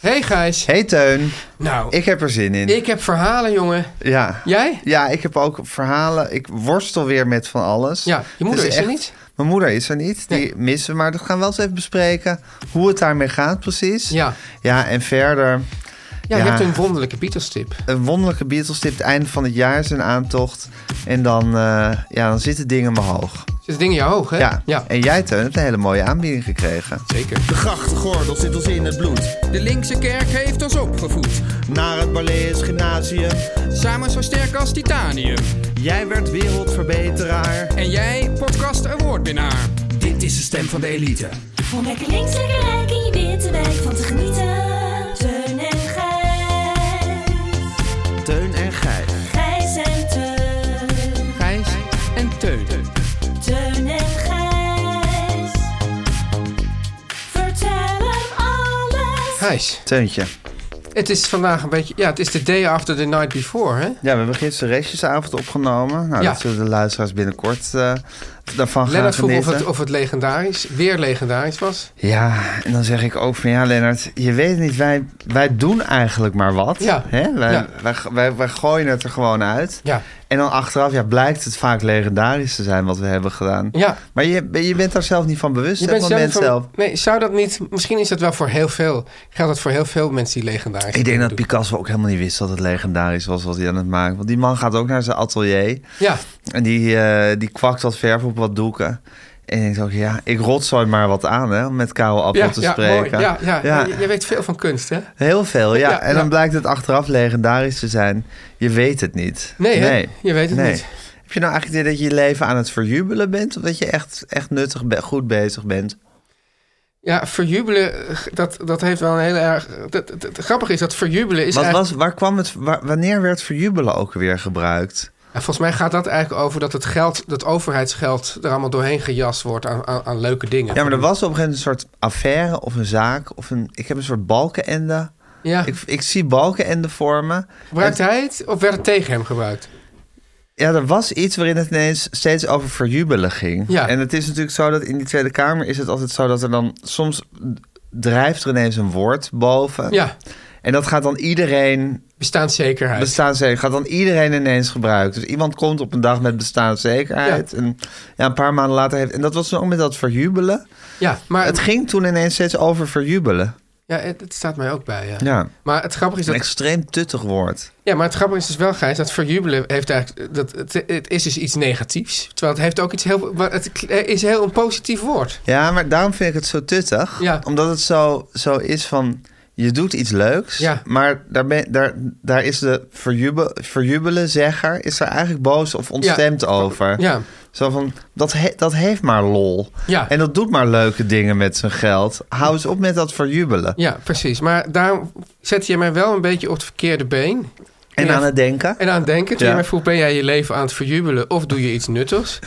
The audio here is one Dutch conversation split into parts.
Hey Gijs. Hey Teun, Nou, ik heb er zin in. ik heb verhalen, jongen. Ja. Jij? Ja, ik heb ook verhalen. Ik worstel weer met van alles. Ja, je moeder is er niet? Mijn moeder is er niet. Die Nee. missen we. Maar dat gaan we wel eens even bespreken. Hoe het daarmee gaat precies. Ja. Ja, en verder Ja, je hebt een wonderlijke Beatles-tip. een wonderlijke Beatles tip. Het einde van het jaar is een aantocht. En dan, eh, ja, dan zitten dingen me hoog. Zit dingen in je hoog, hè? Ja. ja. En jij, Teun, hebt een hele mooie aanbieding gekregen. Zeker. De grachtgordel zit ons in het bloed. De linkse kerk heeft ons opgevoed. Naar het Barlees Gymnasium. Samen zo sterk als titanium. Jij werd wereldverbeteraar. En jij, podcast awardwinnaar. Dit is de stem van de elite. Om lekker links, lekker rijk in je witte wijk van te genieten. Gijs, Teuntje. het is vandaag een beetje... Ja, het is de day after the night before, hè? Ja, we hebben gisteren restjesavond opgenomen. Nou, Ja. dat zullen de luisteraars binnenkort eh, daarvan gaan Lennart vroeg of het, of het legendarisch, weer legendarisch was. Ja, en dan zeg ik ook van ja, Lennart, je weet niet, wij, wij doen eigenlijk maar wat. Ja. Hè? Wij, Ja. wij, wij, wij gooien het er gewoon uit. Ja. En dan achteraf ja, blijkt het vaak legendarisch te zijn wat we hebben gedaan. Ja. Maar je, je bent daar zelf niet van bewust, Je bent zelf, van- zelf. Nee, zou dat niet... Misschien is dat wel voor heel veel... Geldt dat voor heel veel mensen die legendarisch Ik denk dat doen. Picasso ook helemaal niet wist dat het legendarisch was wat hij aan het maken. Want die man gaat ook naar zijn atelier. Ja, En die, eh, die kwakt wat verf op wat doeken. En ik denk ook, ja, ik rotzooi maar wat aan, hè, om met Karel Appel ja, te ja, spreken. mooi. Ja, ja, Ja. Je, je weet veel van kunst, hè? Heel veel, ja. En dan blijkt het achteraf legendarisch te zijn. Je weet het niet. Nee, hè? Je weet het Nee. niet. Heb je nou eigenlijk het idee dat je je leven aan het verjubelen bent? Of dat je echt, echt nuttig, goed bezig bent? Ja, verjubelen, dat, dat heeft wel een heel erg... Dat, dat, het grappige is dat verjubelen is Wat eigenlijk... was, waar kwam het, waar- wanneer werd verjubelen ook weer gebruikt? Ja, volgens mij gaat dat eigenlijk over dat het geld, dat overheidsgeld er allemaal doorheen gejast wordt aan, aan, aan leuke dingen. Ja, maar er was op een gegeven moment een soort affaire of een zaak. Of een, ik heb een soort balkenende. Ja, Ik, ik zie balkenende vormen. gebruikte hij het of werd het tegen hem gebruikt? Ja, er was iets waarin het ineens steeds over verjubelen ging. Ja. En het is natuurlijk zo dat in die Tweede Kamer is het altijd zo dat er dan soms drijft er ineens een woord boven. Ja, En dat gaat dan iedereen, bestaanszekerheid. bestaanszekerheid, gaat dan iedereen ineens gebruiken. Dus iemand komt op een dag met bestaanszekerheid. En ja, een paar maanden later heeft. En dat was dan ook met dat verjubelen. ja, maar Het ging toen ineens steeds over verjubelen. ja, het, het staat mij ook bij. Ja. Ja. Maar het grappige is Een dat extreem tuttig woord. Ja, maar het grappige is dus wel, Gijs, dat verjubelen heeft eigenlijk... Dat, het, het is dus iets negatiefs. Terwijl het heeft ook iets heel... Het is heel een positief woord. Ja, maar daarom vind ik het zo tuttig. Ja. Omdat het zo, zo is van... Je doet iets leuks, Ja. maar daar, ben, daar, daar is de verjubel, verjubelen zegger... is er eigenlijk boos of ontstemd over. Ja, Zo van, dat, he- dat heeft maar lol. Ja. En dat doet maar leuke dingen met zijn geld. Hou eens op met dat verjubelen. ja, precies. Maar daarom zet je mij wel een beetje op het verkeerde been. En aan het denken. En aan het denken, toen je mij vroeg, ben jij je leven aan het verjubelen of doe je iets nuttigs?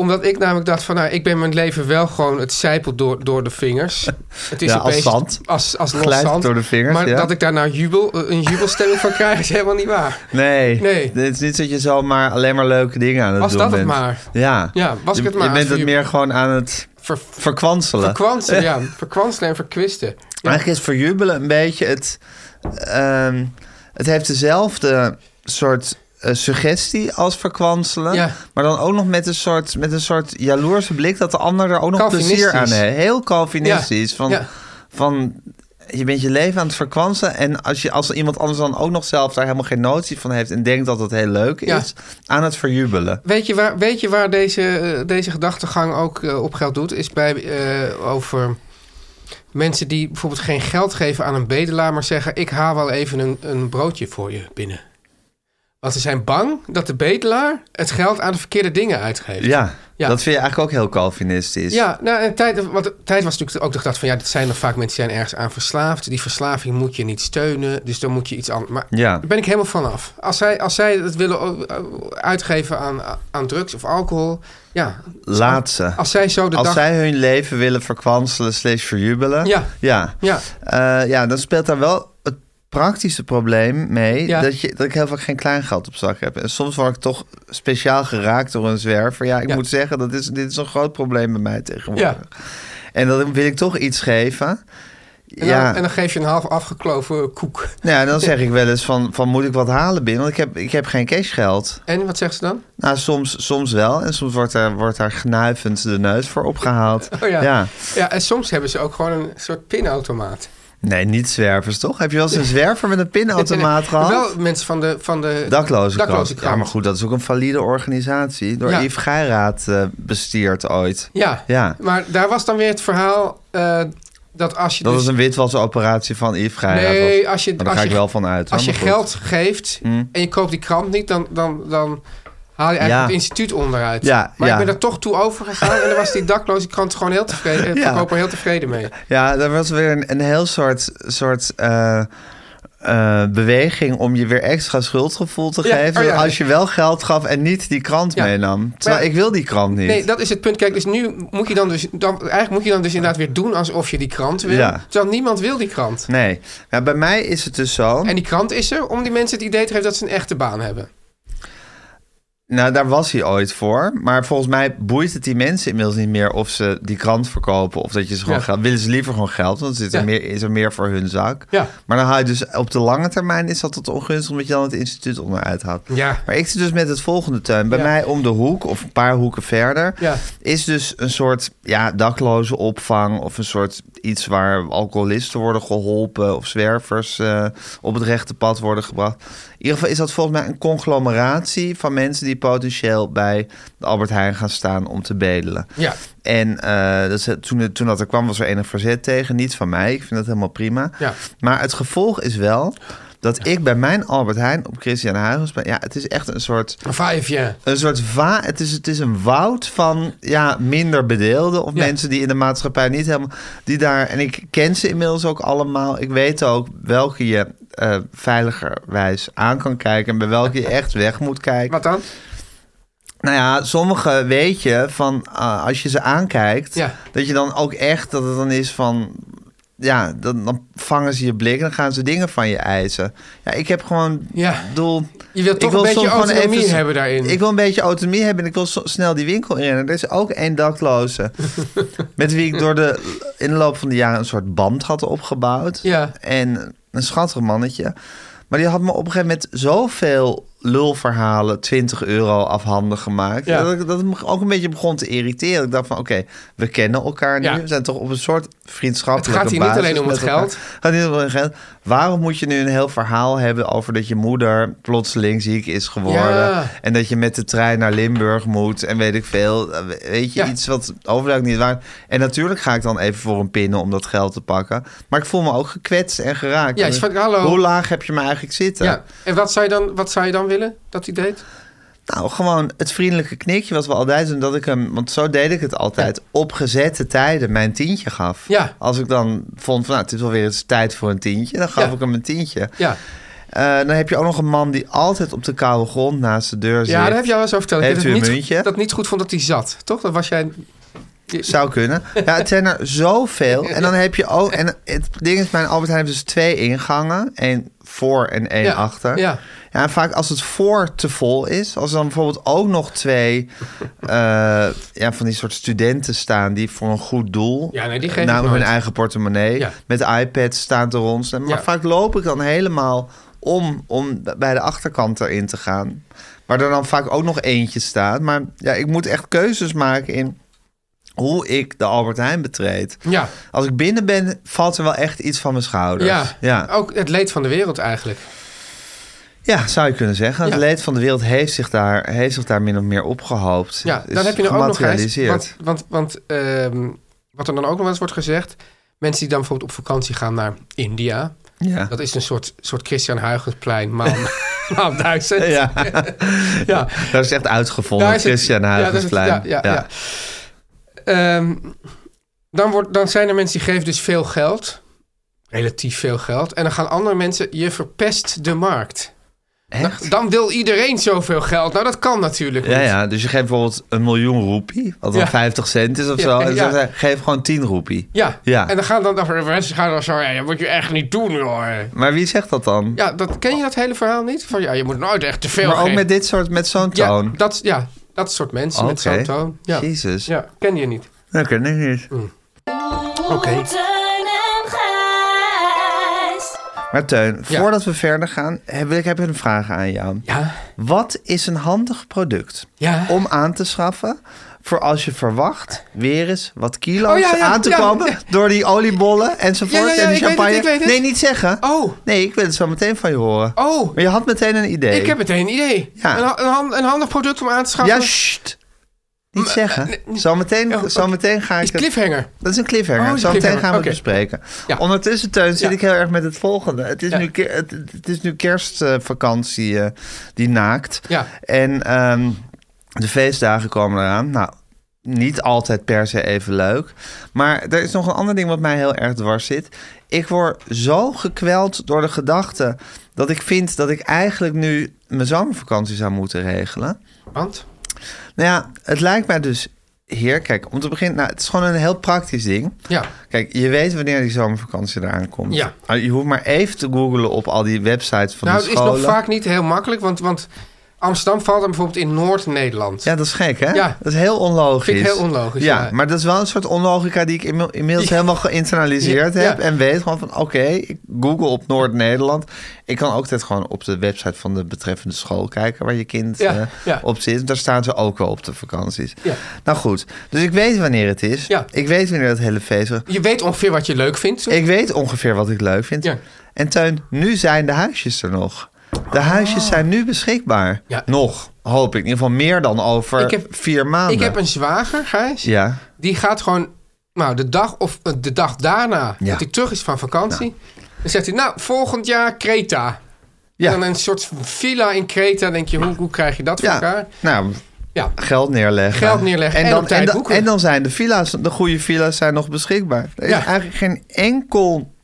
Omdat ik namelijk dacht van, nou, ik ben mijn leven wel gewoon, het zijpelt door, door de vingers. Het is Ja, als zand. Als, als los zand. door de vingers, Maar ja. dat ik daar nou jubel, een jubelstemming van krijg, is helemaal niet waar. Nee, Nee. het is niet dat je zomaar alleen maar leuke dingen aan het Was doen dat het maar. Ja. Ja, was ik Je- het maar Je bent het meer gewoon aan het Ver, verkwanselen. verkwanselen, ja. Verkwanselen en verkwisten. Ja. Eigenlijk is verjubelen een beetje het... ehm, het heeft dezelfde soort eh, suggestie als verkwanselen. Ja. Maar dan ook nog met een, soort, met een soort jaloerse blik... dat de ander er ook nog plezier aan heeft. Heel Calvinistisch. Van, Ja. van je bent je leven aan het verkwansen. En als, je, als iemand anders dan ook nog zelf daar helemaal geen notie van heeft en denkt dat het heel leuk is, aan het verjubelen. Weet je waar, weet je waar deze, eh, deze gedachtegang ook eh, op geld doet? Is bij, eh, over mensen die bijvoorbeeld geen geld geven aan een bedelaar... maar zeggen, ik haal wel even een, een broodje voor je binnen. Want ze zijn bang dat de bedelaar het geld aan de verkeerde dingen uitgeeft. Ja, Ja. dat vind je eigenlijk ook heel Calvinistisch. Ja, nou, en tijd, want tijd was natuurlijk ook de gedachte van... ja, dit zijn er vaak mensen die zijn ergens aan verslaafd. Die verslaving moet je niet steunen, dus dan moet je iets anders... Maar Ja. daar ben ik helemaal vanaf. Als zij, als zij het willen uitgeven aan, aan drugs of alcohol... ja, Laat ze. als zij zo de Als dag... zij hun leven willen verkwanselen slash verjubelen. Ja. Ja. Ja, Eh, ja, dan speelt daar wel praktische probleem mee... Ja. Dat, je, dat ik heel vaak geen kleingeld op zak heb. En soms word ik toch speciaal geraakt door een zwerver. Ja, ik Ja. moet zeggen, dat is, dit is een groot probleem bij mij tegenwoordig. Ja. En dan wil ik toch iets geven... en, ja, dan, en dan geef je een half afgekloven koek. nou ja, dan zeg ik wel eens van, van moet ik wat halen binnen? Want ik heb, ik heb geen cashgeld. En wat zegt ze dan? Nou, soms, soms wel. En soms wordt daar, wordt daar gnuivend de neus voor opgehaald. Oh ja. ja. Ja, en soms hebben ze ook gewoon een soort pinautomaat. Nee, niet zwervers, toch? Heb je wel eens een zwerver met een pinautomaat gehad? Wel mensen van de, van de Dakloze. Ja, maar goed, dat is ook een valide organisatie. Door Ja. Yves Geiraat eh bestierd ooit. Ja, Ja. maar daar was dan weer het verhaal eh, dat als je Dat dus... was een witwasoperatie van Yves Geiraat. Nee, als je, daar als ga je, ik wel van uit. als hoor, je goed. geld geeft Hmm. en je koopt die krant niet, dan, dan, dan haal je eigenlijk Ja. het instituut onderuit. Ja, maar ja. ik ben er toch toe overgegaan en dan was die dakloze krant gewoon heel tevreden, eh, verkoper heel tevreden mee. Ja, daar was weer een, een heel soort, soort eh, eh, beweging om je weer extra schuldgevoel te geven. oh ja. Als je wel geld gaf en niet die krant meenam. Terwijl ik wil die krant niet. Nee, dat is het punt. Kijk, dus nu moet je dan dus... Dan, eigenlijk moet je dan dus inderdaad weer doen alsof je die krant wil. Ja. Terwijl niemand wil die krant. Nee. Ja, bij mij is het dus zo. En die krant is er om die mensen het idee te geven dat ze een echte baan hebben. Nou, daar was hij ooit voor. Maar volgens mij boeit het die mensen inmiddels niet meer of ze die krant verkopen of dat je ze gewoon Ja. geld. Willen ze liever gewoon geld, want zit er Ja. meer, is er meer voor hun zak. Ja. Maar dan haal je dus op de lange termijn is dat tot ongunstig omdat je dan het instituut onderuit haalt. Ja. Maar ik zit dus met het volgende tuin. Bij mij om de hoek of een paar hoeken verder is dus een soort ja, dakloze opvang of een soort iets waar alcoholisten worden geholpen of zwervers eh, op het rechte pad worden gebracht. In ieder geval is dat volgens mij een conglomeratie van mensen die potentieel bij de Albert Heijn gaan staan om te bedelen. Ja. En dat is, toen, toen dat er kwam was er enig verzet tegen. Niet van mij, ik vind dat helemaal prima. Ja. Maar het gevolg is wel dat ik bij mijn Albert Heijn op Christian Huygens ben. Ja, het is echt een soort Vijf, ja. een soort va het, is, het is een woud van ja, minder bedeelden of Ja. mensen die in de maatschappij niet helemaal die daar en ik ken ze inmiddels ook allemaal. Ik weet ook welke je eh, veiligerwijs aan kan kijken en bij welke je echt weg moet kijken. Wat dan? Nou ja, sommige weet je van ah, als je ze aankijkt, Ja. dat je dan ook echt dat het dan is van ja, dan, dan vangen ze je blik en dan gaan ze dingen van je eisen. Ja, ik heb gewoon Ja. doel. Je wilt toch wil een beetje autonomie even- hebben daarin. Ik wil een beetje autonomie hebben en ik wil zo snel die winkel inrennen. Er is ook één dakloze. met wie ik door de, in de loop van de jaren een soort band had opgebouwd. Ja. En een schattig mannetje. Maar die had me op een gegeven moment zoveel lulverhalen 20 euro afhandig gemaakt. Ja. Dat, ik, dat me ook een beetje begon te irriteren. Ik dacht van oké, we kennen elkaar nu. Ja. We zijn toch op een soort vriendschappelijke Het gaat hier niet alleen om het geld. Het gaat niet om het geld. Waarom moet je nu een heel verhaal hebben over dat je moeder plotseling ziek is geworden. Ja. En dat je met de trein naar Limburg moet. En weet ik veel. Weet je, iets wat overduidelijk niet waar. En natuurlijk ga ik dan even voor een pinnen om dat geld te pakken. Maar ik voel me ook gekwetst en geraakt. Ja, van, hallo. Hoe laag heb je me eigenlijk zitten? Ja. En wat zou, je dan, wat zou je dan willen dat hij deed? Nou, gewoon het vriendelijke knikje wat we altijd doen. Dat ik hem, want zo deed ik het altijd, op gezette tijden mijn tientje gaf. Ja. Als ik dan vond van, nou, het is wel weer eens tijd voor een tientje. Dan gaf Ja. ik hem een tientje. Ja, Eh, dan heb je ook nog een man die altijd op de koude grond naast de deur zit. ja daar heb je al eens over verteld. Heeft u een niet, muntje? Dat niet goed vond dat hij zat, toch? Dat was jij... Zou kunnen. Ja, het zijn er zoveel. En dan heb je ook... En het ding is, mijn Albert Heijn heeft dus twee ingangen. één voor en één Ja, achter. ja. Ja, en vaak als het voor te vol is... als er dan bijvoorbeeld ook nog twee... eh, ja, van die soort studenten staan... die voor een goed doel... Ja, nee, die namelijk hun eigen portemonnee... Ja. met iPads staan te ronselen. Maar Ja. vaak loop ik dan helemaal om... om bij de achterkant erin te gaan. Waar er dan vaak ook nog eentje staat. Maar ja, ik moet echt keuzes maken in hoe ik de Albert Heijn betreed. Ja. Als ik binnen ben, valt er wel echt iets van mijn schouders. Ja, ja. ook het leed van de wereld eigenlijk. Ja, zou je kunnen zeggen. Het Ja. leed van de wereld heeft zich daar, heeft zich daar min of meer opgehoopt. Ja, dan heb je er ook nog eens. Want, want, want ehm, wat er dan ook nog eens wordt gezegd... mensen die dan bijvoorbeeld op vakantie gaan naar India... Ja. dat is een soort, soort Christian Huygensplein maal, maal duizend. Ja, ja. dat is echt uitgevonden, Christian Huygensplein. Ja, ja, ja. Ehm, dan, wordt, dan zijn er mensen die geven dus veel geld. Relatief veel geld. En dan gaan andere mensen... je verpest de markt. Echt? Dan wil iedereen zoveel geld. Nou, dat kan natuurlijk Ja, niet. ja, dus je geeft bijvoorbeeld een miljoen roepie, wat dan Ja. 50 cent is of Ja, zo. En ja. dan zeg je, geef gewoon 10 roepie. Ja. Ja. en dan gaan dan de mensen gaan dan zo... Ja, dat moet je echt niet doen, hoor. Maar wie zegt dat dan? Ja, dat, ken je dat hele verhaal niet? Van ja, je moet nooit echt te veel maar ook met dit soort, met zo'n ja, toon. dat, ja, dat soort mensen met Oké. zo'n toon. Ja. Jezus. ja, ken je niet. Dat ken ik niet. Oké. En Gijs. Maar Teun, Ja. voordat we verder gaan, heb ik heb een vraag aan jou. Ja, Wat is een handig product ja. om aan te schaffen voor als je verwacht weer eens wat kilo's Oh, ja, ja, aan te ja, komen door die oliebollen enzovoort en die het, champagne? het. Nee, niet zeggen. Oh, Nee, ik wil het zo meteen van je horen. oh. Maar je had meteen een idee. Ik heb meteen een idee. Ja. Een, een, een handig product om aan te schaffen. Ja, sst. Niet zeggen. Zometeen, Oh, zometeen ga is ik het... cliffhanger. Dat is een cliffhanger. Oh, is een Zometeen cliffhanger. gaan we het bespreken. Ja. Ondertussen, Teun, zit Ja. ik heel erg met het volgende. Het is, Ja. nu, het is nu kerstvakantie eh, die naakt. Ja. En ehm, de feestdagen komen eraan. Nou, niet altijd per se even leuk. Maar er is nog een ander ding wat mij heel erg dwars zit. Ik word zo gekweld door de gedachte dat ik vind dat ik eigenlijk nu mijn zomervakantie zou moeten regelen. Want? Nou ja, het lijkt mij dus heer. Kijk, om te beginnen, nou, het is gewoon een heel praktisch ding. Ja. Kijk, je weet wanneer die zomervakantie eraan komt. Ja. Ah, Je hoeft maar even te googlen op al die websites van nou, de het is scholen. nog vaak niet heel makkelijk, want, want Amsterdam valt dan bijvoorbeeld in Noord-Nederland. Ja, dat is gek, hè? Ja. Dat is heel onlogisch. Vind ik heel onlogisch, Ja, ja. maar dat is wel een soort onlogica die ik inmi- inmiddels Ja. helemaal geïnternaliseerd heb. En weet gewoon van, oké, ik google op Noord-Nederland. Ik kan ook altijd gewoon op de website van de betreffende school kijken... waar je kind eh, op zit. Daar staan ze ook wel op de vakanties. Nou goed, dus ik weet wanneer het is. Ja. Ik weet wanneer het hele feest is. Je weet ongeveer wat je leuk vindt. Ik weet ongeveer wat ik leuk vind. Ja. En Teun, nu zijn de huisjes er nog. De huisjes zijn nu beschikbaar. Ja. Nog, hoop ik. In ieder geval meer dan over Ik heb- vier maanden. Ik heb een zwager, Gijs. Ja, Die gaat gewoon, nou, de dag of eh, de dag daarna Ja. dat hij terug is van vakantie. Dan zegt hij, nou, volgend jaar Kreta. Ja. En dan een soort villa in Kreta. denk je, hoe, hoe krijg je dat voor elkaar? nou, Ja, geld neerleggen. Geld neerleggen en dan, en, dan, en zijn de villa's, de goede villa's zijn nog beschikbaar. Er is Ja. eigenlijk geen enkel,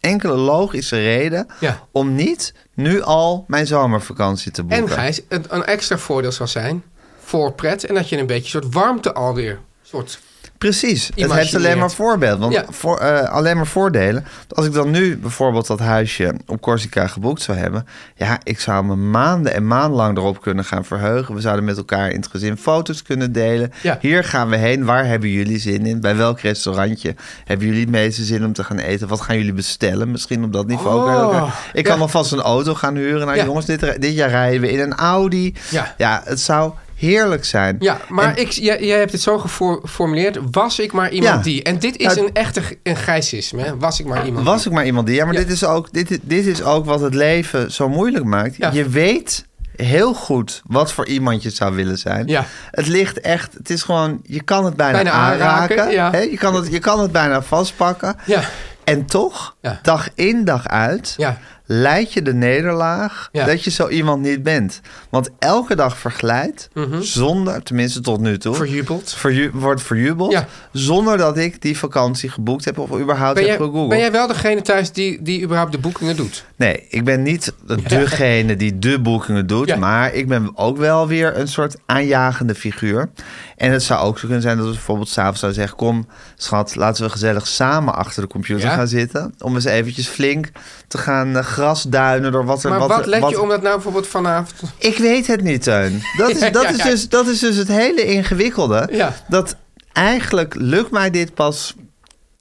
enkele logische reden Ja. om niet nu al mijn zomervakantie te boeken. en Gijs, een, een extra voordeel zal zijn voor pret. En dat je een beetje een soort warmte alweer, soort Precies, het heeft alleen maar voorbeeld. Want Ja. voor, eh, alleen maar voordelen. Als ik dan nu bijvoorbeeld dat huisje op Corsica geboekt zou hebben. Ja, ik zou me maanden en maandenlang erop kunnen gaan verheugen. We zouden met elkaar in het gezin foto's kunnen delen. Ja. Hier gaan we heen. Waar hebben jullie zin in? Bij welk restaurantje hebben jullie het meeste zin om te gaan eten? Wat gaan jullie bestellen? Misschien op dat niveau. Oh, Ik kan ja. alvast een auto gaan huren. Nou Ja. jongens, dit, dit jaar rijden we in een Audi. Ja. ja het zou heerlijk zijn. Ja, maar En- ik, jij, jij hebt het zo gefor- geformuleerd. Was ik maar iemand Ja. die. En dit is Ja. een echte een gijsisme. Hè? Was ik maar iemand Was ik maar iemand die. Ja, maar Ja. Dit, is ook, dit, dit is ook wat het leven zo moeilijk maakt. Ja. Je weet heel goed wat voor iemand je zou willen zijn. Ja. Het ligt echt, het is gewoon, je kan het bijna, Bijna aanraken. aanraken, ja. hè? Je, kan het, je kan het bijna vastpakken. Ja, En toch, dag in dag uit, ja. Leid je de nederlaag Ja. dat je zo iemand niet bent. Want elke dag verglijdt, zonder, tenminste tot nu toe, Verjubeld. verju- wordt verjubeld, Ja. zonder dat ik die vakantie geboekt heb of überhaupt Ben heb jij, gegoogeld. ben jij wel degene thuis die, die überhaupt de boekingen doet? Nee, ik ben niet degene die de boekingen doet. Ja. Maar ik ben ook wel weer een soort aanjagende figuur. En het zou ook zo kunnen zijn dat we bijvoorbeeld s'avonds zouden zeggen... kom, schat, laten we gezellig samen achter de computer Ja. gaan zitten. Om eens eventjes flink te gaan eh, grasduinen door wat er... Maar wat, let je om dat nou bijvoorbeeld vanavond... Ik weet het niet, Teun. Dat is, Ja, dat is. Dus, dat is dus het hele ingewikkelde. Dat eigenlijk lukt mij dit pas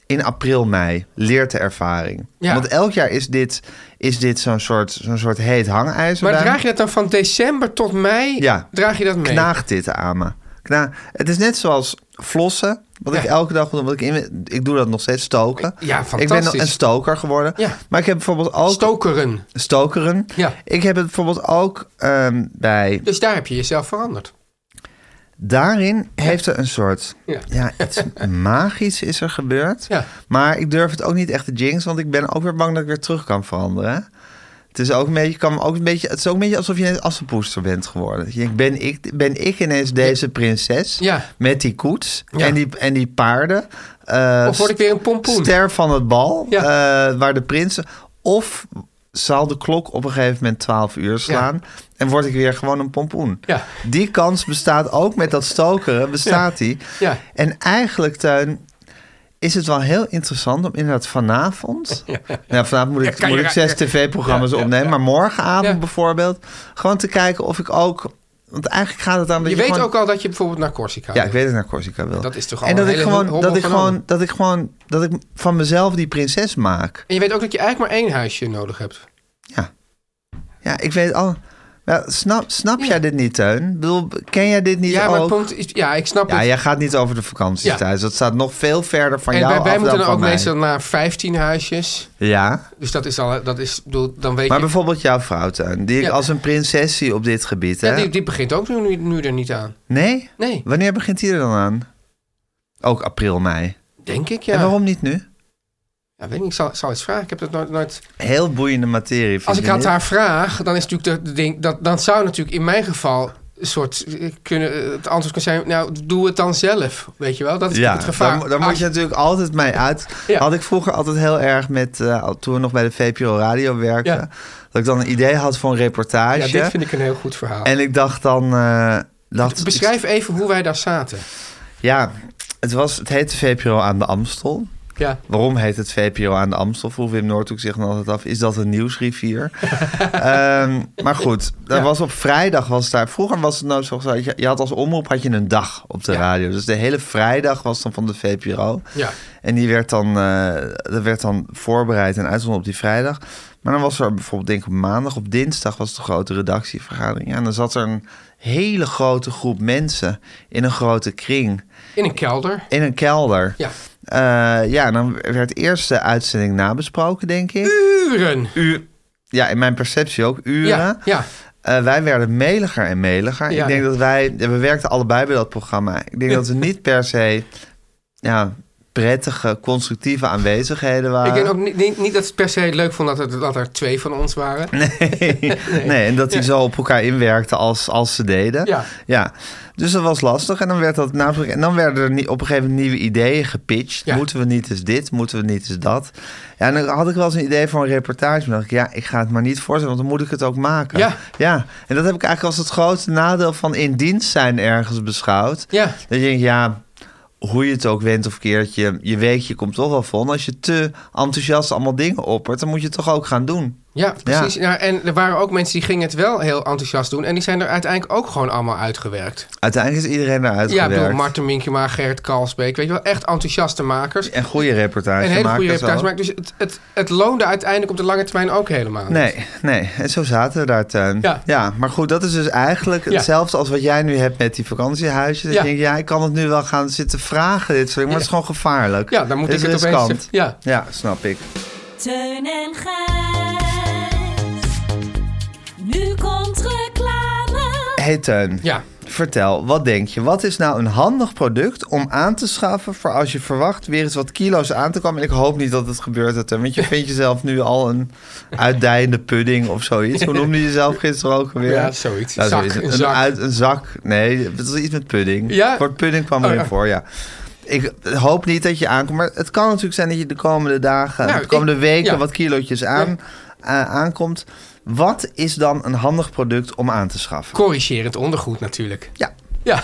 in april, mei. Leert de ervaring. Ja. Want elk jaar is dit, is dit zo'n soort, zo'n soort heet hangijzer. Maar bij me. draag je dat dan van december tot mei? Ja. Draag je dat mee? Knaagt dit aan me. Kna het is net zoals flossen Wat Ja. ik elke dag doen. Wat ik, in, ik doe dat nog steeds, stoken. Ja, Ik ben fantastisch. een stoker geworden. Ja. Maar ik heb bijvoorbeeld ook... Stokeren. Stokeren. Ja. Ik heb het bijvoorbeeld ook ehm, bij... Dus daar heb je jezelf veranderd. Daarin heeft er een soort... Ja. Ja, iets magisch is er gebeurd. Ja. Maar ik durf het ook niet echt te jinx, want ik ben ook weer bang dat ik weer terug kan veranderen. Het is ook een beetje, kan ook een beetje, het is ook een beetje alsof je ineens assenpoester bent geworden. Je denkt, ben ik, ben ik ineens deze prinses Ja. met die koets en, die, en die paarden? Eh, Of word ik weer een pompoen? Ster van het bal, eh, waar de prinsen... Of zal de klok op een gegeven moment 12 uur slaan... en word ik weer gewoon een pompoen. Ja. Die kans bestaat ook met dat stokeren, bestaat die. Ja. En eigenlijk, Tuin, is het wel heel interessant om inderdaad vanavond... Nou, vanavond moet ik, moet ik zes tv-programma's opnemen... maar morgenavond bijvoorbeeld... gewoon te kijken of ik ook... Want eigenlijk gaat het aan dat Je je, weet gewoon- ook al dat je bijvoorbeeld naar Corsica Ja, ik weet dat ik naar Corsica wil. Dat is toch al en dat een ik hele gewoon, dat ik gewoon, dat ik gewoon, dat ik van mezelf die prinses maak. En je weet ook dat je eigenlijk maar één huisje nodig hebt. Ja. Ja, ik weet al. Ja, snap snap jij dit niet, Teun? Ik bedoel, ken jij dit niet ja, maar ook? punt is... Ja, ik snap Ja, het. jij gaat niet over de thuis. Dat staat nog veel verder van en jou wij, wij af moeten dan dan van ook mij. meestal naar 15 huisjes. Ja, Dus dat is al... Dat is, bedoel, dan weet maar je... bijvoorbeeld jouw vrouw, Teun. Die ik Ja. als een prinses zie op dit gebied, hè? Ja, die, die begint ook nu, nu er niet aan. Nee? Nee, Wanneer begint die er dan aan? Ook april, mei. denk ik, ja. En waarom niet nu? Ja, weet niet, ik zal, zal eens vragen. Ik heb dat nooit... nooit... Heel boeiende materie. vind Als ik had haar vraag, dan is natuurlijk de, ding... Dat, dan zou natuurlijk in mijn geval een soort... eh, Kunnen, eh, het antwoord kunnen zijn... Nou, doe het dan zelf. Weet je wel? Dat is Ja, het gevaar. daar, daar moet je natuurlijk altijd mee uit. Ja. Had ik vroeger altijd heel erg met, eh, toen we nog bij de VPRO Radio werkten, Ja. dat ik dan een idee had voor een reportage. Ja, dit vind ik een heel goed verhaal. En ik dacht dan, dat, Beschrijf even hoe wij daar zaten. ja, het was, het heette VPRO aan de Amstel. Ja, Waarom heet het VPRO aan de Amstel? Vroeg Wim Noordhoek zich dan altijd af. Is dat een nieuwsrivier? Ehm, maar goed, daar Ja. was op vrijdag was daar. Vroeger was het nou zo. dat Je, je had als omroep had je een dag op de Ja. radio. Dus de hele vrijdag was dan van de VPRO. ja. En die werd dan, eh, dat werd dan voorbereid en uitgezonden op die vrijdag. Maar dan was er bijvoorbeeld, denk ik op maandag, op dinsdag was de grote redactievergadering. Ja, en dan zat er een hele grote groep mensen in een grote kring In een kelder. in een kelder. Ja. Eh, ja, dan werd eerst de uitzending nabesproken, denk ik. Uren. U, ja, in mijn perceptie ook uren. Ja, ja. Eh, wij werden meliger en meliger. Ja, ik denk dat wij, we werkten allebei bij dat programma. Ik denk dat we niet per se ja, prettige, constructieve aanwezigheden waren. Ik denk ook niet, niet, niet dat ze het per se leuk vond dat er, dat er twee van ons waren. Nee, nee, en dat die zo op elkaar inwerkten als, als ze deden. Ja. ja. Dus dat was lastig. En dan werd dat. En dan werden er nie- op een gegeven moment nieuwe ideeën gepitcht. Ja. Moeten we niet eens dit? Moeten we niet eens dat? Ja, en dan had ik wel eens een idee voor een reportage. Maar dacht ik, ja, ik ga het maar niet voorstellen, want dan moet ik het ook maken. Ja. ja. En dat heb ik eigenlijk als het grootste nadeel van in dienst zijn ergens beschouwd. Ja. Dat je denkt, ja, hoe je het ook went of keert, je, je weekje komt toch wel vol. Als je te enthousiast allemaal dingen oppert, dan moet je het toch ook gaan doen. Ja, precies. Ja. en er waren ook mensen die gingen het wel heel enthousiast doen. En die zijn er uiteindelijk ook gewoon allemaal uitgewerkt. Uiteindelijk is iedereen eruit Ja, ik bedoel. Marten Minkema, Gerrit Kalsbeek. Weet je wel, echt enthousiaste makers. En goede reportage En hele maken goede zo. reportages. Maar dus het, het, het loonde uiteindelijk op de lange termijn ook helemaal niet. Nee, nee. En zo zaten we daar, Teun. Ja. maar goed, dat is dus eigenlijk Ja. hetzelfde als wat jij nu hebt met die vakantiehuisjes. Dat Ja. je denkt, ja, ik kan het nu wel gaan zitten vragen, dit soort dingen, maar het is gewoon gevaarlijk. Ja, dan moet Het ik het opeens... Ja, Ja, snap ik. Teun en Gijs. Nu komt reclame. Hey Teun, ja. vertel, wat denk je? Wat is nou een handig product om aan te schaffen voor als je verwacht weer eens wat kilo's aan te komen? En ik hoop niet dat het gebeurt, Teun, want je vindt jezelf nu al een uitdijende pudding of zoiets. Hoe noemde je jezelf gisteren ook alweer? Ja, zoiets. Nou, Zak, zoiets. een een, zak. Uit, een zak. Nee, het is iets met pudding. Ja? Het woord pudding kwam Oh, erin ja. voor, ja. Ik hoop niet dat je aankomt. Maar het kan natuurlijk zijn dat je de komende dagen, Nou, de komende ik- weken ja. wat kilootjes aan, eh, aankomt. Wat is dan een handig product om aan te schaffen? Corrigerend ondergoed natuurlijk. Ja, Ja,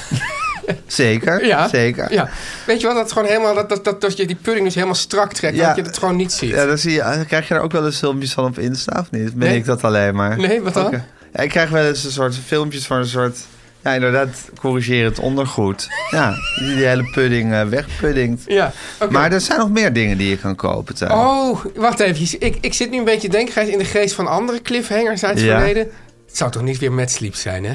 zeker. ja. Zeker. Ja. Weet je wel, dat gewoon helemaal... Dat, dat, dat, dat je die pudding dus helemaal strak trekt. Ja. Dat je het gewoon niet ziet. Ja, dan zie je, dan krijg je er ook wel eens filmpjes van op Insta, of niet? Ben Nee. ik dat alleen maar? Nee, wat dan? Ja, ik krijg wel eens een soort filmpjes van een soort... Ja, inderdaad, corrigerend ondergoed. Ja, die hele pudding eh, wegpuddingt. Ja. Maar er zijn nog meer dingen die je kan kopen, Teun. Oh, wacht even. Ik, ik zit nu een beetje denken, in de geest van andere cliffhangers uit het Ja. verleden. Het zou toch niet weer met sleep zijn, hè?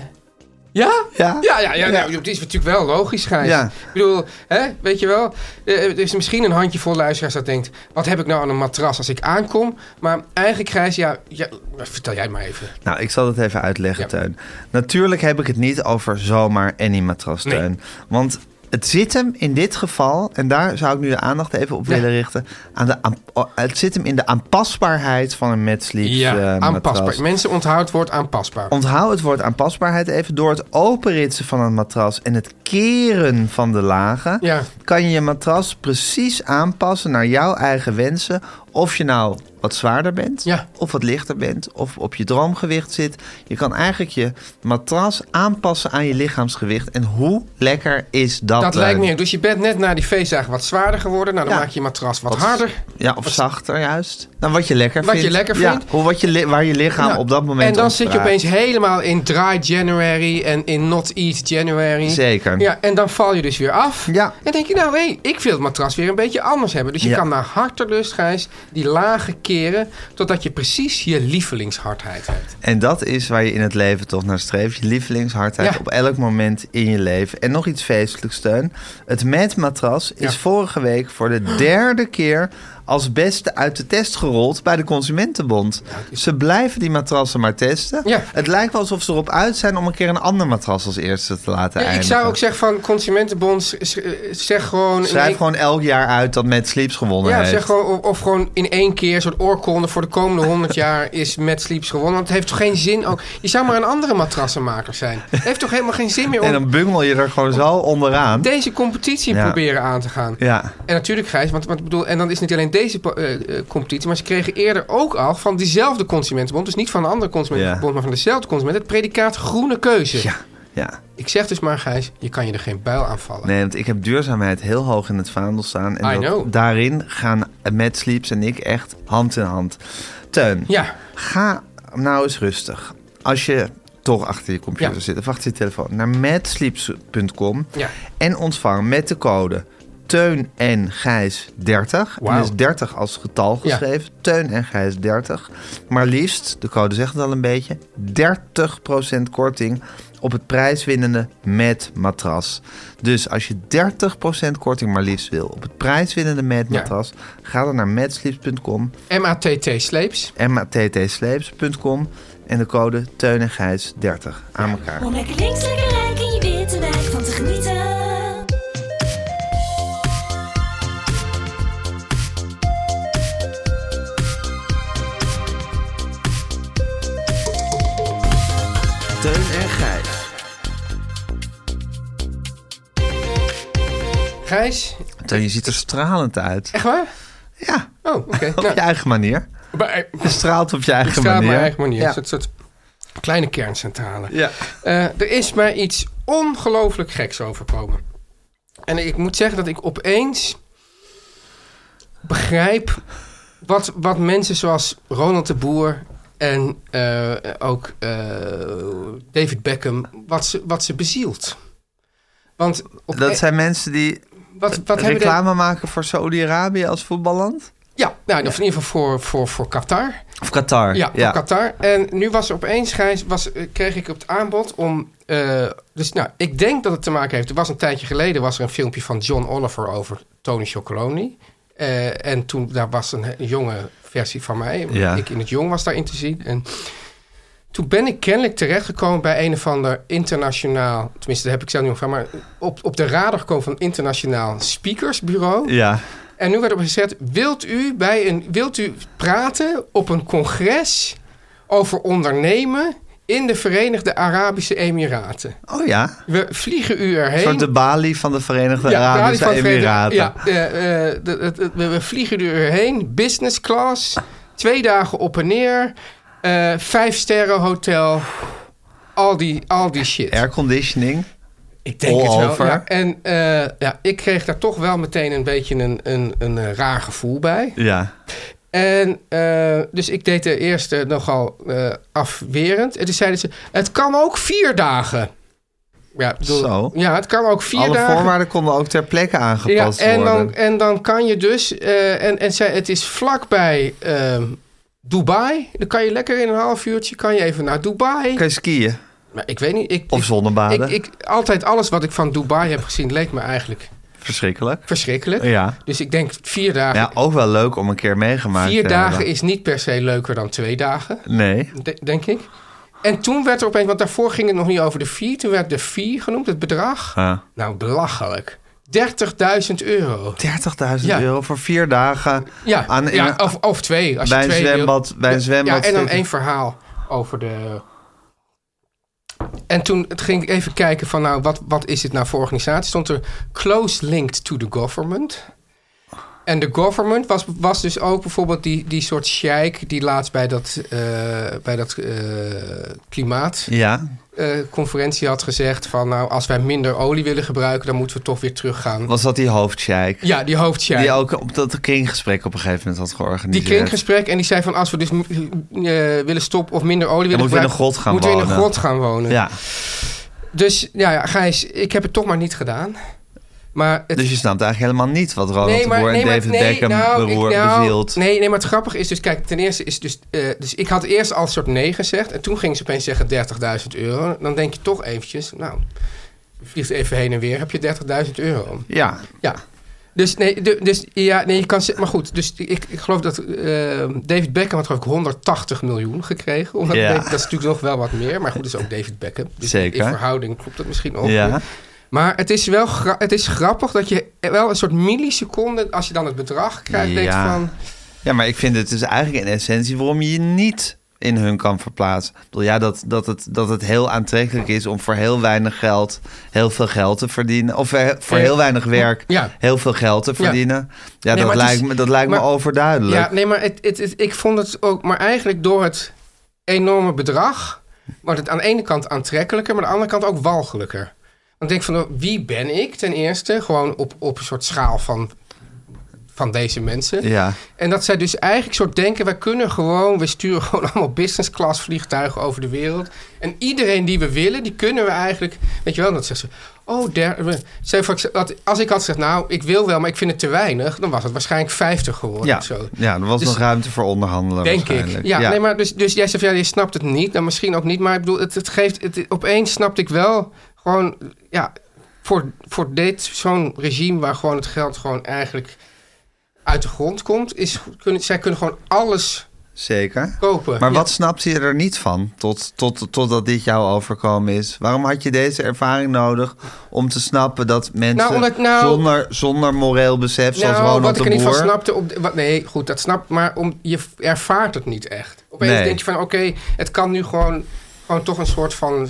Ja? Ja. Ja, ja, ja, nou, het is natuurlijk wel logisch, Gijs. Ja. Ik bedoel, hè, weet je wel, eh, er is misschien een handjevol luisteraars dat denkt... wat heb ik nou aan een matras als ik aankom? Maar eigenlijk, Gijs, ja, ja vertel jij maar even. Nou, ik zal het even uitleggen. Teun. Natuurlijk heb ik het niet over zomaar any matras, Nee. Teun. Want het zit hem in dit geval, en daar zou ik nu de aandacht even op Ja. willen richten... Aan de, aan- oh, het zit hem in de aanpasbaarheid van een Ja, eh, aanpasbaar. matras. Mensen onthouden het woord aanpasbaar. Onthoud het woord aanpasbaarheid even. Door het openritsen van een matras en het keren van de lagen... Ja. kan je je matras precies aanpassen naar jouw eigen wensen. Of je nou wat zwaarder bent, Ja. of wat lichter bent, of op je droomgewicht zit. Je kan eigenlijk je matras aanpassen aan je lichaamsgewicht. En hoe lekker is dat? Dat Leuk? lijkt me. Dus je bent net na die feestdagen wat zwaarder geworden. Nou, dan Ja. maak je je matras wat, Wat- harder. Ja, of zachter juist. Nou, wat je lekker Wat je vindt. lekker Ja, vindt. hoe, wat je, waar je lichaam op dat moment En dan zit je opeens helemaal in dry January en in not eat January. Zeker. Ja, en dan val je dus weer af. Ja. En denk je, nou hé, ik wil het matras weer een beetje anders hebben. Dus je kan naar hartelust, Gijs, die lagen keren... totdat je precies je lievelingshardheid hebt. En dat is waar je in het leven toch naar streeft. Je lievelingshardheid Ja. op elk moment in je leven. En nog iets feestelijks steun. Het Met matras is vorige week voor de derde keer als beste uit de test gerold bij de Consumentenbond. Ze blijven die matrassen maar testen. Ja. Het lijkt wel alsof ze erop uit zijn om een keer een ander matras als eerste te laten ik eindigen. zou ook zeggen van Consumentenbond, s- zeg gewoon... Schrijf gewoon elk jaar uit dat Met Sleeps gewonnen Ja, heeft. zeg gewoon, of, of gewoon in één keer een soort oorkonde voor de komende 100 jaar is Mad Sleeps gewonnen. Want het heeft toch geen zin ook. Je zou maar een andere matrassenmaker zijn. Het heeft toch helemaal geen zin meer En om dan bungel je er gewoon zo onderaan. deze competitie Ja. proberen aan te gaan. Ja. En natuurlijk, Gijs, want, want ik bedoel, en dan is het niet alleen deze eh, competitie, maar ze kregen eerder ook al van diezelfde consumentenbond, dus niet van een andere consumentenbond, Ja. maar van dezelfde consument, het predicaat groene keuze. Ja. Ja. Ik zeg dus maar, Gijs, je kan je er geen buil aan vallen. Nee, want ik heb duurzaamheid heel hoog in het vaandel staan. En I dat- know. daarin gaan Matt Sleeps en ik echt hand in hand. Teun, Ja, ga nou eens rustig. Als je toch achter je computer Ja. zit of achter je telefoon, naar matsleeps.com Ja. en ontvang met de code Teun en Gijs 30. Wauw. En is 30 als getal Ja. geschreven. Teun en Gijs 30. Maar liefst, de code zegt het al een beetje, 30% korting op het prijswinnende met matras. Dus als je 30% korting maar liefst wil op het prijswinnende met Ja. matras, ga dan naar matsleeps.com, MATT Sleeps. mattsleeps.com en de code Teun en Gijs 30 aan elkaar. Gijs, Teun, je ziet er stralend uit. echt waar? Ja, Oh, oké. op Nou, je eigen manier. bij- Je straalt op je eigen sta op manier. mijn eigen manier. Ja. Een soort, soort kleine kerncentrale. Ja. Eh, er is mij iets ongelooflijk geks overkomen. En ik moet zeggen dat ik opeens begrijp wat, wat mensen zoals Ronald de Boer en eh, ook eh, David Beckham, wat ze, wat ze bezielt. Want Dat zijn mensen die wat, wat de- reclame maken voor Saudi-Arabië als voetballand? Ja, nou, of in ieder geval voor, voor, voor Qatar. Of Qatar? Ja, voor Qatar. En nu was er opeens, Gijs, was, eh, kreeg ik op het aanbod om... eh, dus nou, ik denk dat het te maken heeft... Er was een tijdje geleden was er een filmpje van John Oliver over Tony Chocoloni. Eh, en toen daar was een, een jonge versie van mij. Ja. Ik in het jong was daarin te zien. En toen ben ik kennelijk terechtgekomen bij een of ander internationaal... Tenminste, dat heb ik zelf niet over, maar op, op de radar gekomen van een internationaal speakersbureau. Ja. En nu werd op gezegd: wilt u, bij een, wilt u praten op een congres over ondernemen in de Verenigde Arabische Emiraten? Oh ja. We vliegen u Een erheen. soort de Bali van de Verenigde Ja, Arabische van de Verenigde- Emiraten. Ja, eh, eh, we vliegen u erheen, business class, twee dagen op en neer, eh, vijf sterren hotel, al die, al die shit. Airconditioning. Ik denk All het wel. over. Ja. En eh, ja, ik kreeg daar toch wel meteen een beetje een, een, een eh, raar gevoel bij. Ja. En eh, dus ik deed de eerste nogal eh, afwerend. En toen zeiden ze, het kan ook vier dagen. Ja, bedoel, Zo. ja het kan ook vier Alle dagen. voorwaarden konden ook ter plekke Ja, aangepast en worden. dan, en dan kan je dus... eh, en, en zei, het is vlakbij ehm, Dubai. Dan kan je lekker in een half uurtje kan je even naar Dubai. Kan je skiën? Maar ik weet niet. Ik, Of zonnebaden. Ik, ik, altijd alles wat ik van Dubai heb gezien leek me eigenlijk Verschrikkelijk. verschrikkelijk. Ja. Dus ik denk vier dagen. Ja, ook wel leuk om een keer meegemaakt vier dagen is niet per se leuker dan twee dagen, Nee. de- denk ik. En toen werd er opeens, want daarvoor ging het nog niet over de vier. Toen werd de vier genoemd, het bedrag. Ja. Nou, belachelijk. 30.000 euro. 30.000 Ja. euro voor vier dagen. Ja, Aan- ja of, of twee. Als bij je een twee wil. zwembad- bij een zwembad Ja, en dan één verhaal over de... En toen het ging ik even kijken van, nou, wat, wat is dit nou voor organisatie? Stond er close linked to the government. En de government was, was dus ook bijvoorbeeld die, die soort sheik... die laatst bij dat, eh, bij dat eh, klimaat Ja. eh, conferentie had gezegd van... nou, als wij minder olie willen gebruiken... dan moeten we toch weer teruggaan. Was dat die hoofdsjeik? Ja, die hoofdsjeik. Die ook op dat kringgesprek op een gegeven moment had georganiseerd. Die kringgesprek en die zei van... als we dus willen stoppen of minder olie willen moeten we in een gebruiken, grot gaan moeten we in een wonen. grot gaan wonen. Ja, Dus ja, ja, Gijs, ik heb het toch maar niet gedaan. Maar het, dus je snapt eigenlijk helemaal niet wat Ronald de Boer en David Beckham nou, ik- beroer, nou, bezielt. Nee, nee, maar het grappige is dus, kijk, ten eerste is dus, eh, dus ik had eerst al een soort nee gezegd en toen ging ze opeens zeggen 30.000 euro. Dan denk je toch eventjes, nou, vliegt even heen en weer, heb je 30.000 euro. Ja, Ja. Dus nee, de- dus ja, nee, je kan maar goed. Dus ik, ik geloof dat eh, David Beckham had geloof ik 180 miljoen gekregen. Omdat Ja. David- dat is natuurlijk nog wel wat meer, maar goed, dat is ook David Beckham. Dus Zeker. In verhouding klopt dat misschien ook. ja. Maar het is wel het is grappig dat je wel een soort milliseconde, als je dan het bedrag krijgt, denkt van. ja, maar ik vind het dus eigenlijk in essentie waarom je je niet in hun kan verplaatsen. Ik bedoel, ja, dat, dat, het, dat het heel aantrekkelijk is om voor heel weinig geld heel veel geld te verdienen. Of eh, voor Eh, heel weinig werk ja. heel veel geld te verdienen. Ja, Nee, dat, lijkt is- me, dat lijkt me overduidelijk. Ja, nee, maar het, het, het- ik vond het ook, maar eigenlijk door het enorme bedrag wordt het aan de ene kant aantrekkelijker, maar aan de andere kant ook walgelijker. Ik denk van, oh, wie ben ik ten eerste? Gewoon op, op een soort schaal van, van deze mensen. ja. En dat zij dus eigenlijk soort denken, wij kunnen gewoon, we sturen gewoon allemaal business class vliegtuigen over de wereld. En iedereen die we willen, die kunnen we eigenlijk, weet je wel, dat zegt ze, oh, der, ik- als ik had gezegd, nou, ik wil wel, maar ik vind het te weinig, dan was het waarschijnlijk 50 geworden Ja. of zo. ja, er was Dus- nog ruimte voor onderhandelen Denk ik. Ja, Nee, maar dus, dus jij zegt, ja, je snapt het niet. Nou, misschien ook niet. Maar ik bedoel, het, het geeft... Het, opeens snapte ik wel gewoon... Ja, voor, voor dit, zo'n regime waar gewoon het geld gewoon eigenlijk uit de grond komt... Is, kunnen, zij kunnen gewoon alles Zeker. kopen. Maar Ja. wat snapte je er niet van tot, tot, totdat dit jou overkomen is? Waarom had je deze ervaring nodig om te snappen dat mensen Nou, omdat- nou- zonder, zonder moreel besef, zoals Nou, Ronald wat ik de er niet van snapte... Op, de- wat, nee, goed, dat snap Maar om, je ervaart het niet echt. Opeens Nee. denk je van, oké, het kan nu gewoon, gewoon toch een soort van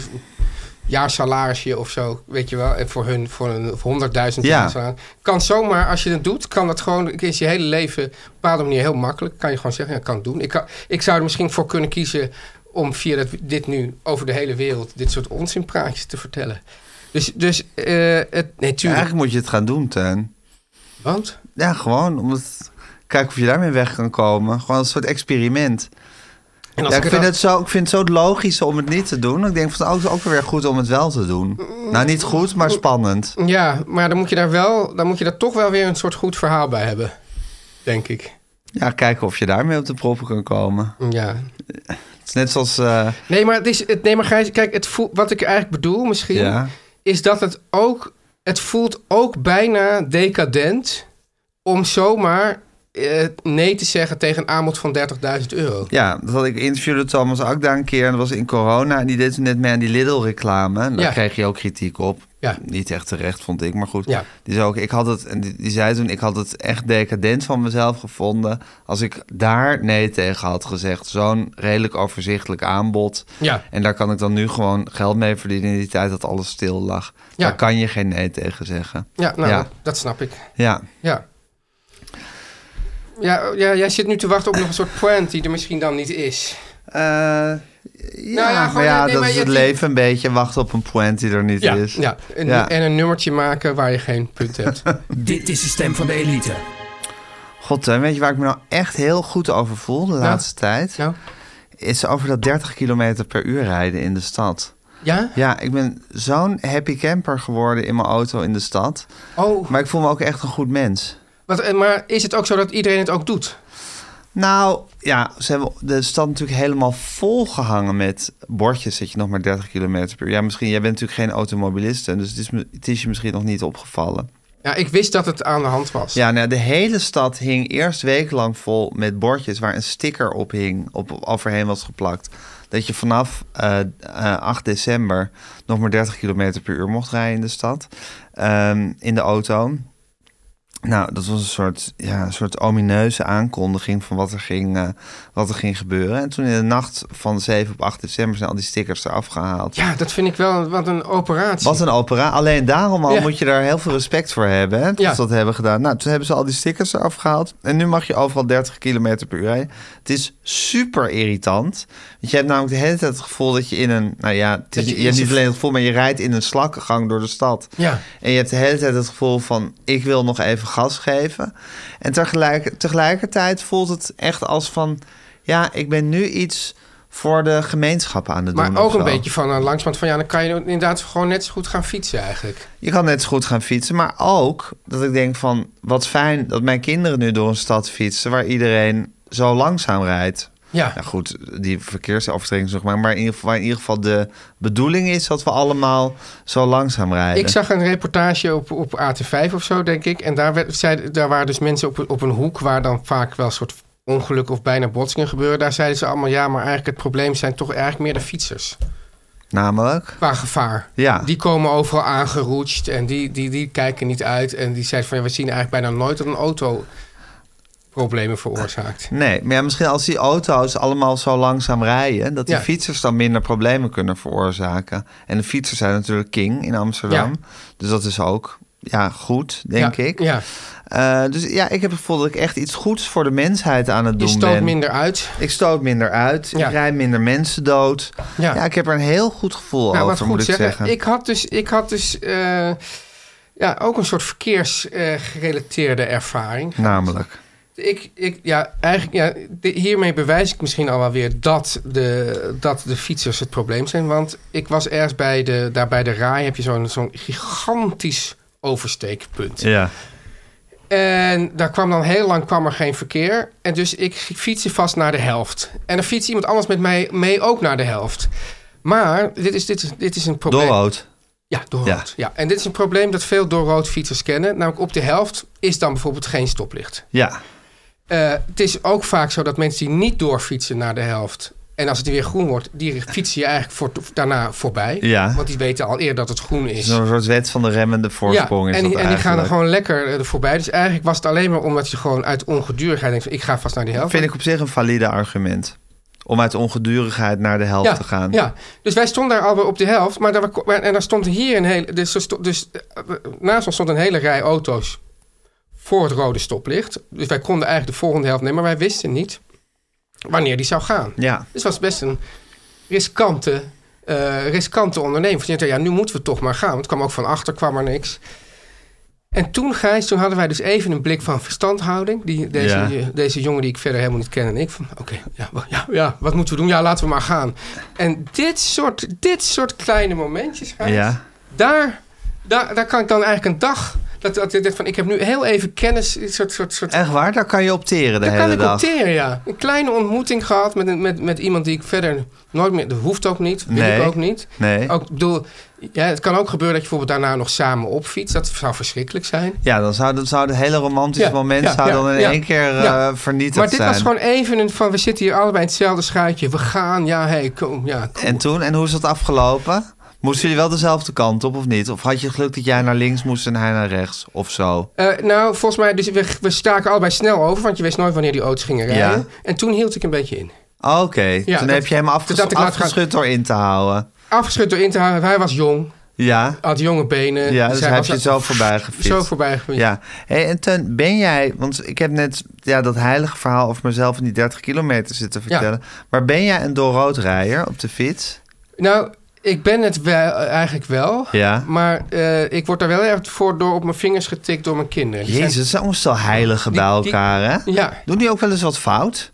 jaarsalarisje of zo, weet je wel. En voor hun, voor een voor 100.000 Ja. Kan zomaar, als je het doet, kan dat gewoon... is je hele leven op een bepaalde manier heel makkelijk. Kan je gewoon zeggen, ja, kan het doen. Ik, kan, ik zou er misschien voor kunnen kiezen om via dat, dit nu over de hele wereld... dit soort onzinpraatjes te vertellen. Dus, dus eh, het, nee, Ja, tuurlijk. eigenlijk moet je het gaan doen, Teun. Want? Ja, gewoon om het... Kijken of je daarmee weg kan komen. Gewoon een soort experiment. En als Ja, ik vind het zo, ik vind het zo logisch om het niet te doen. Ik denk van het is ook weer goed om het wel te doen. Nou, niet goed, maar spannend. Ja, maar dan moet je daar wel, dan moet je daar toch wel weer een soort goed verhaal bij hebben, denk ik. Ja, kijken of je daarmee op de proppen kan komen. Ja. Het is net zoals... eh, Nee, maar het is, het, nee, maar Gijs, kijk, het voelt, wat ik eigenlijk bedoel misschien, ja, is dat het ook, het voelt ook bijna decadent om zomaar eh, nee te zeggen tegen een aanbod van 30.000 euro. Ja, dat had ik interviewde Thomas Akda een keer. En dat was in corona. En die deed toen net mee aan die Lidl-reclame. En daar Ja. kreeg je ook kritiek op. Ja. Niet echt terecht, vond ik. Maar goed. Ja. Die zei ook, ik had het... En die, die zei toen, ik had het echt decadent van mezelf gevonden... als ik daar nee tegen had gezegd. Zo'n redelijk overzichtelijk aanbod. Ja. En daar kan ik dan nu gewoon geld mee verdienen... in die tijd dat alles stil lag. Ja. Daar kan je geen nee tegen zeggen. Ja, nou, Ja. Dat snap ik. Ja. Ja. Ja, ja, jij zit nu te wachten op nog een soort point die er misschien dan niet is. Eh, ja, ja, gewoon- maar ja, nee, dat maar is het leven een beetje. Wachten op een point die er niet Ja, is. ja. En, Ja. en een nummertje maken waar je geen punt hebt. Dit is de stem van de elite. God, weet je waar ik me nou echt heel goed over voel de laatste tijd? nou, Is over dat 30 kilometer per uur rijden in de stad. ja? Ja, ik ben zo'n happy camper geworden in mijn auto in de stad. Oh, Maar ik voel me ook echt een goed mens. Wat, eh, maar is het ook zo dat iedereen het ook doet? Nou, ja, ze hebben de stad natuurlijk helemaal volgehangen met bordjes dat je nog maar 30 km per uur. Ja, misschien, jij bent natuurlijk geen automobiliste, dus het is, het is je misschien nog niet opgevallen. Ja, ik wist dat het aan de hand was. Ja, nou, de hele stad hing eerst wekenlang vol met bordjes waar een sticker op hing, op, overheen was geplakt. Dat je vanaf eh, eh, 8 december nog maar 30 km per uur mocht rijden in de stad, ehm, in de auto. Nou, dat was een soort, ja, een soort omineuze aankondiging van wat er, ging, eh, wat er ging gebeuren. En toen in de nacht van 7 op 8 december zijn al die stickers eraf gehaald. Ja, dat vind ik wel wat een operatie. Wat een opera. Alleen daarom al Ja. moet je daar heel veel respect voor hebben. Hè, dat Ja. ze dat hebben gedaan. Nou, toen hebben ze al die stickers eraf gehaald. En nu mag je overal 30 km per uur rijden. Het is super irritant. Want je hebt namelijk de hele tijd het gevoel dat je in een... Nou ja, het is, Dat je je, hebt niet alleen het gevoel, maar je rijdt in een slakkengang door de stad. Ja. En je hebt de hele tijd het gevoel van... ik wil nog even gas geven. En tegelijk, tegelijkertijd voelt het echt als van... ja, ik ben nu iets voor de gemeenschap aan het doen. Maar ook een beetje van een langzamerhand van ja, dan kan je inderdaad gewoon net zo goed gaan fietsen eigenlijk. Je kan net zo goed gaan fietsen, maar ook dat ik denk van wat fijn dat mijn kinderen nu door een stad fietsen waar iedereen zo langzaam rijdt. Ja. Nou goed, die verkeersovertreding zeg maar, maar in ieder, geval, waar in ieder geval de bedoeling is dat we allemaal zo langzaam rijden. Ik zag een reportage op, op AT5 of zo, denk ik. En daar, werd, zei, daar waren dus mensen op, op een hoek waar dan vaak wel een soort ongeluk of bijna botsingen gebeuren. Daar zeiden ze allemaal ja, maar eigenlijk het probleem zijn toch eigenlijk meer de fietsers. Namelijk, Qua gevaar. ja, Die komen overal aangeroetst en die, die, die kijken niet uit. En die zeiden van ja, we zien eigenlijk bijna nooit dat een auto problemen veroorzaakt. nee, maar ja, misschien als die auto's allemaal zo langzaam rijden, dat die Ja. fietsers dan minder problemen kunnen veroorzaken. En de fietsers zijn natuurlijk king in Amsterdam, Ja. dus dat is ook ja, goed, denk Ja, ik. Ja, Eh, dus ja, ik heb het gevoel dat ik echt iets goeds voor de mensheid aan het je doen stoot ben. minder uit. Ik stoot minder uit. Ja. Ik rijd minder mensen dood. Ja. Ik heb er een heel goed gevoel Nou, wat over, moet ik zeggen. zeggen. Ik had dus, ik had dus eh, ja, ook een soort verkeersgerelateerde ervaring. Namelijk. Ik, ik, ja, eigenlijk, ja, de- hiermee bewijs ik misschien al wel weer dat de, dat de fietsers het probleem zijn. Want ik was ergens bij de, daar bij de RAI heb je zo'n zo'n gigantisch oversteekpunt. Ja. En daar kwam dan heel lang kwam er geen verkeer. En dus ik fietste vast naar de helft. En dan fietst iemand anders met mij mee ook naar de helft. Maar dit is, dit dit is een probleem. Door rood. Ja, door Ja. Ja. En dit is een probleem dat veel door rood fietsers kennen. Namelijk op de helft is dan bijvoorbeeld geen stoplicht. Ja. Eh, het is ook vaak zo dat mensen die niet doorfietsen naar de helft... en als het weer groen wordt, die fietsen je eigenlijk voor, daarna voorbij. Ja. Want die weten al eerder dat het groen is. Zo'n soort wet van de remmende voorsprong ja, is en, dat die, en die gaan er gewoon lekker eh, er voorbij. Dus eigenlijk was het alleen maar omdat je gewoon uit ongedurigheid denkt... ik ga vast naar die helft. Vind ik op zich een valide argument. Om uit ongedurigheid naar de helft ja, te gaan. Ja, dus wij stonden daar alweer op de helft. Maar daar, en daar stond hier een hele... Dus, dus eh, naast ons stond een hele rij auto's voor het rode stoplicht. Dus wij konden eigenlijk de volgende helft nemen. Maar wij wisten niet wanneer die zou gaan. Ja. Dus was best een riskante, eh, riskante onderneming. Dacht, ja, nu moeten we toch maar gaan. Want het kwam ook van achter, kwam er niks. En toen, Gijs, toen hadden wij dus even een blik van verstandhouding. Die, deze, Ja. deze jongen die ik verder helemaal niet ken en ik. van Oké, ja, ja, ja, wat moeten we doen? Ja, laten we maar gaan. En dit soort, dit soort kleine momentjes, Gijs, Ja. daar, daar, daar kan ik dan eigenlijk een dag... Dat, dat, dat, van, ik heb nu heel even kennis, een soort, soort, soort Echt waar? Daar kan je opteren de daar hele kan ik dag. opteren, ja. Een kleine ontmoeting gehad met, een- met, met iemand die ik verder nooit meer... Dat hoeft ook niet, wil Nee. ik ook niet. Nee. Ook, bedoel, ja, het kan ook gebeuren dat je bijvoorbeeld daarna nog samen opfietst. Dat zou verschrikkelijk zijn. Ja, dan zou, dan zou het hele romantische Ja, moment ja, zou ja, dan in één keer eh, vernietigd Maar dit zijn. was gewoon even een van... We zitten hier allebei in hetzelfde schuitje. We gaan, ja, hey, kom, ja, kom. En toen? En hoe is dat afgelopen? Moesten jullie wel dezelfde kant op of niet? Of had je geluk dat jij naar links moest en hij naar rechts? Of zo? Eh, nou, volgens mij, dus we, we staken allebei snel over. Want je wist nooit wanneer die auto's gingen rijden. Ja. En toen hield ik een beetje in. Oké, Ja, toen dat- heb je hem afges afgeschud door in te houden. Afgeschud door in te halen. Hij was jong. Ja, Had jonge benen. ja dus hij hij heb je zo voorbij gefietst. Zo voorbij gefietst. Ja, hey, en Teun, ben jij, want ik heb net ja, dat heilige verhaal over mezelf in die 30 kilometer zitten Ja. vertellen. Maar ben jij een doorroodrijder op de fiets? Nou, ik ben het wel, eigenlijk wel. Ja. Maar eh, ik word daar wel erg voor door op mijn vingers getikt door mijn kinderen. Die Jezus, het zijn allemaal zo heiligen Die- bij die- elkaar, hè? zijn- Ja, Doen die ook wel eens wat fout?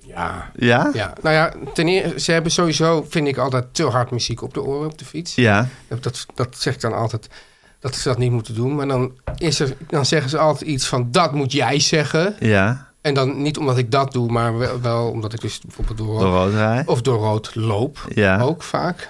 ja, Ja? ja. Nou ja, ten eerste, ze hebben sowieso, vind ik, altijd te hard muziek op de oren op de fiets. Ja. Dat, dat zeg ik dan altijd, dat ze dat niet moeten doen. Maar dan, is er, dan zeggen ze altijd iets van, dat moet jij zeggen. Ja. En dan niet omdat ik dat doe, maar wel, wel omdat ik dus bijvoorbeeld door, Door rood of door rood loop. Ja. Ook vaak.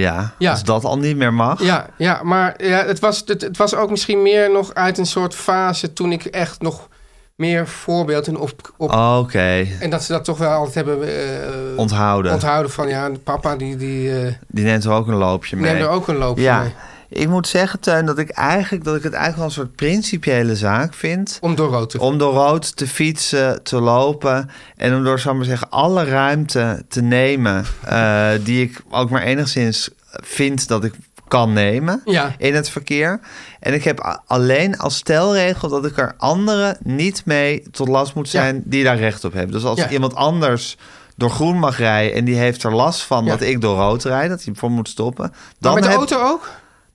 Ja, Ja. als dat al niet meer mag. Ja, ja maar ja, het, was, het, het was ook misschien meer nog uit een soort fase toen ik echt nog meer voorbeelden op. op Oké, En dat ze dat toch wel altijd hebben eh, onthouden. onthouden van ja, papa die, die eh Die neemt er ook een loopje mee. neemt er ook een loopje ja. mee. Ik moet zeggen, Teun, dat ik, eigenlijk, dat ik het eigenlijk wel een soort principiële zaak vind. Om door rood te Om door rood te fietsen, te lopen. En om door, zal ik maar zeggen, alle ruimte te nemen. eh, die ik ook maar enigszins vind dat ik kan nemen Ja. in het verkeer. En ik heb alleen als stelregel dat ik er anderen niet mee tot last moet Ja. zijn die daar recht op hebben. Dus als Ja. iemand anders door groen mag rijden en die heeft er last van dat ik door rood rijd, dat hij voor moet stoppen. Maar Dan met de heb- auto ook?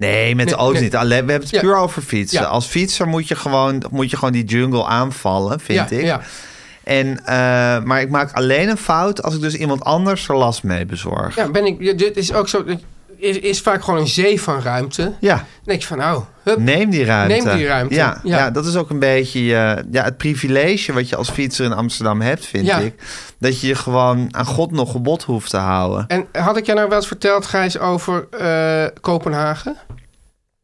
Nee, met de Nee, auto nee. niet. Alleen, we hebben het Ja. puur over fietsen. Ja. Als fietser moet je, gewoon, moet je gewoon die jungle aanvallen, vind ja, ik. Ja. En, eh, maar ik maak alleen een fout als ik dus iemand anders er last mee bezorg. ja, ben ik. Dit is ook zo. Is, is vaak gewoon een zee van ruimte. Ja, Dan denk je van, nou, hup. neem die ruimte. Neem die ruimte, Ja, ja. ja. dat is ook een beetje eh, ja, het privilege wat je als fietser in Amsterdam hebt, vind Ja. ik. Dat je je gewoon aan God nog gebod hoeft te houden. En had ik jou nou wel eens verteld, Gijs, over eh, Kopenhagen?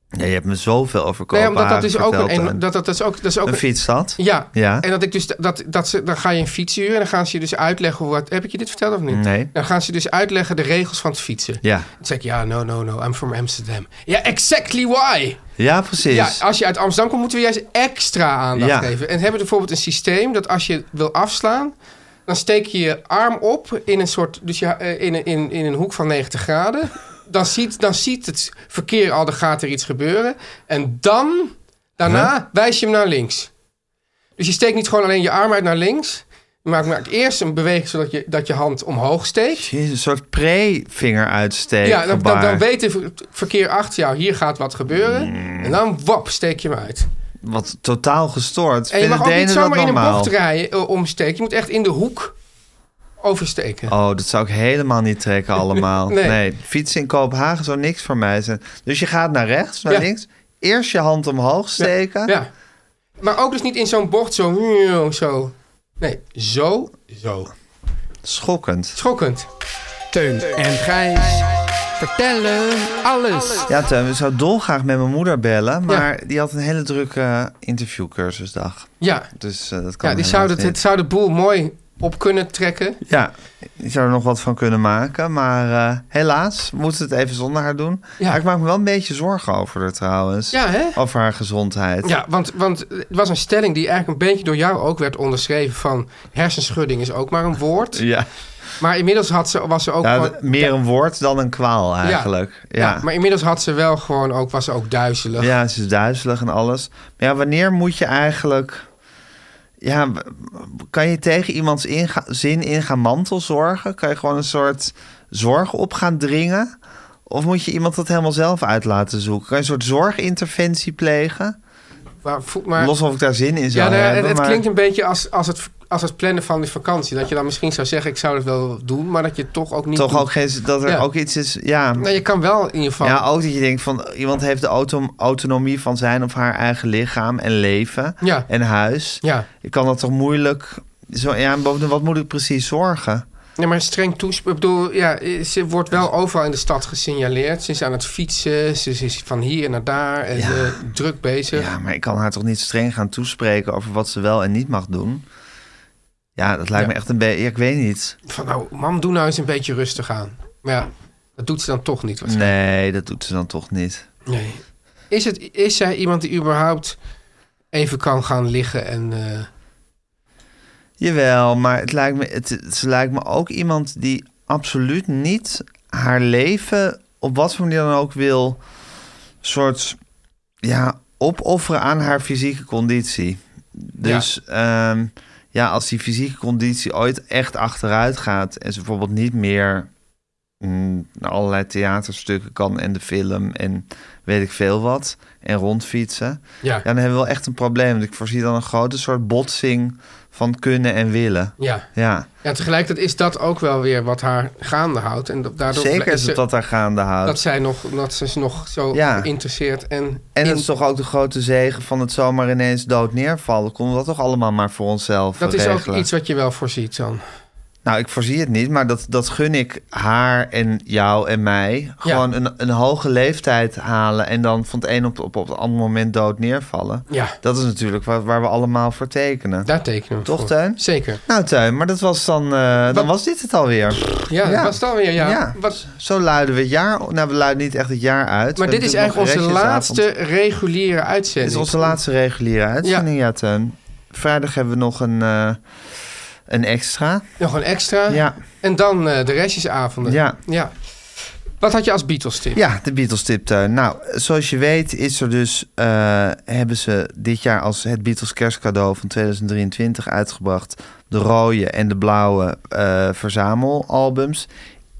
Ja, je hebt me zoveel over Nee, omdat dat is ook verteld, een, en- dat, dat, dat is ook, dat is ook een fietsstad. Ja. Ja. En dat ik dus dat, dat ze, dan ga je een fiets huren en dan gaan ze je dus uitleggen hoe wat. Heb ik je dit verteld of niet? Nee. Dan gaan ze dus uitleggen de regels van het fietsen. Ja. Dan zeg ik, ja, no, no, no, I'm from Amsterdam. Ja, exactly why. ja, precies. Ja, als je uit Amsterdam komt, moeten we juist extra aandacht Ja. geven. En hebben bijvoorbeeld een systeem dat als je wil afslaan, dan steek je je arm op in een soort, dus je, eh, in, in, in een hoek van 90 graden. Dan ziet, dan ziet het verkeer al, er gaat er iets gebeuren. En dan, daarna, wijs je hem naar links. Dus je steekt niet gewoon alleen je arm uit naar links. Je maakt, maakt eerst een beweging zodat je, dat je hand omhoog steekt. Jezus, een soort pre-vinger uitsteken. Ja, dan, dan, dan weet het verkeer achter jou, hier gaat wat gebeuren. Mm. En dan, wap, steek je hem uit. Wat totaal gestoord. En je mag ook niet zomaar in een bocht rijden, eh, omsteken. Je moet echt in de hoek oversteken. Oh, dat zou ik helemaal niet trekken allemaal. nee. Nee. fietsen in Kopenhagen zou niks voor mij zijn. Dus je gaat naar rechts, naar Ja. links. Eerst je hand omhoog steken. Ja. Maar ook dus niet in zo'n bocht zo, zo. Nee, zo, zo. Schokkend. Schokkend. Teun en Gijs vertellen alles. Ja, Teun, we zouden dolgraag met mijn moeder bellen. Maar die had een hele drukke interviewcursusdag. Ja, Dus eh, dat kan ja die zou het zou de boel mooi op kunnen trekken. Ja, die zou er nog wat van kunnen maken. Maar eh, helaas moeten we het even zonder haar doen. Ja. Maar ik maak me wel een beetje zorgen over haar trouwens. Ja, hè? Over haar gezondheid. Ja, want, want het was een stelling die eigenlijk een beetje door jou ook werd onderschreven van hersenschudding is ook maar een woord. Ja. Maar inmiddels had ze, was ze ook Ja, gewoon- meer een woord dan een kwaal eigenlijk. Ja, Ja. maar inmiddels had ze wel gewoon ook, was ze ook duizelig. Ja, ze is duizelig en alles. Maar ja, wanneer moet je eigenlijk... Ja, kan je tegen iemands inga- zin in gaan mantelzorgen? Kan je gewoon een soort zorg op gaan dringen? Of moet je iemand dat helemaal zelf uit laten zoeken? Kan je een soort zorginterventie plegen? Maar, Los of ik daar zin in zou ja, nou hebben. het, het maar- klinkt een beetje als, als, het, als het plannen van de vakantie. Dat je dan misschien zou zeggen, ik zou het wel doen, maar dat je toch ook niet Toch doet. ook geen, dat er Ja. ook iets is... Ja, Nou, je kan wel in ieder geval... ja, ook dat je denkt van... Iemand heeft de auto, autonomie van zijn of haar eigen lichaam en leven Ja. en huis. Ja. Ik kan dat toch moeilijk... Zo, ja, en bovendien, wat moet ik precies zorgen? Nee, maar streng toespreken. Ik bedoel, ja, ze wordt wel overal in de stad gesignaleerd. Ze is aan het fietsen, ze is van hier naar daar en Ja. eh, druk bezig. Ja, maar ik kan haar toch niet streng gaan toespreken over wat ze wel en niet mag doen? Ja, dat lijkt Ja. me echt een beetje... Ja, ik weet niet. Van nou, mam, doe nou eens een beetje rustig aan. Maar ja, dat doet ze dan toch niet. waarschijnlijk. Nee, dat doet ze dan toch niet. Nee. Is, het, is zij iemand die überhaupt even kan gaan liggen en... eh, Jawel, maar het lijkt me, het, ze lijkt me ook iemand die absoluut niet haar leven op wat voor manier dan ook wil soort ja opofferen aan haar fysieke conditie. Dus ja. Ja, als die fysieke conditie ooit echt achteruit gaat en ze bijvoorbeeld niet meer mm, naar allerlei theaterstukken kan en de film en weet ik veel wat. En rondfietsen. Ja. Ja, dan hebben we wel echt een probleem. Want ik voorzie dan een grote soort botsing van kunnen en willen. Ja. Ja, ja, tegelijkertijd is dat ook wel weer wat haar gaande houdt. En da- daardoor zeker is het dat daar gaande houdt. dat zij nog, dat ze is nog zo Ja. geïnteresseerd en... En in- dat is toch ook de grote zegen van het zomaar ineens dood neervallen. Konden we dat toch allemaal maar voor onszelf dat is ook iets wat je wel voorziet dan. Nou, ik voorzie het niet, maar dat, dat gun ik haar en jou en mij. Gewoon een, een hoge leeftijd halen en dan van het een op, op, op het andere moment dood neervallen. Ja, Dat is natuurlijk waar, waar we allemaal voor tekenen. daar tekenen we Toch, voor. Teun? Zeker. Nou, Tuin, maar dat was dan, eh, dan Wat- was dit het alweer. Ja, Ja. was het alweer, ja. Ja. Wat, Zo luiden we het jaar. Nou, we luiden niet echt het jaar uit. maar We dit is eigenlijk onze laatste reguliere Dit uitzending. is onze laatste reguliere uitzending, ja, Teun. Vrijdag hebben we nog een, eh, een extra. Nog een extra. Ja. En dan eh, de restjesavonden. Ja. ja. Wat had je als Beatles tip? Ja, de Beatles tiptuin. Nou, zoals je weet is er dus, eh, hebben ze dit jaar als het Beatles kerstcadeau van 2023 uitgebracht de rode en de blauwe eh, verzamelalbums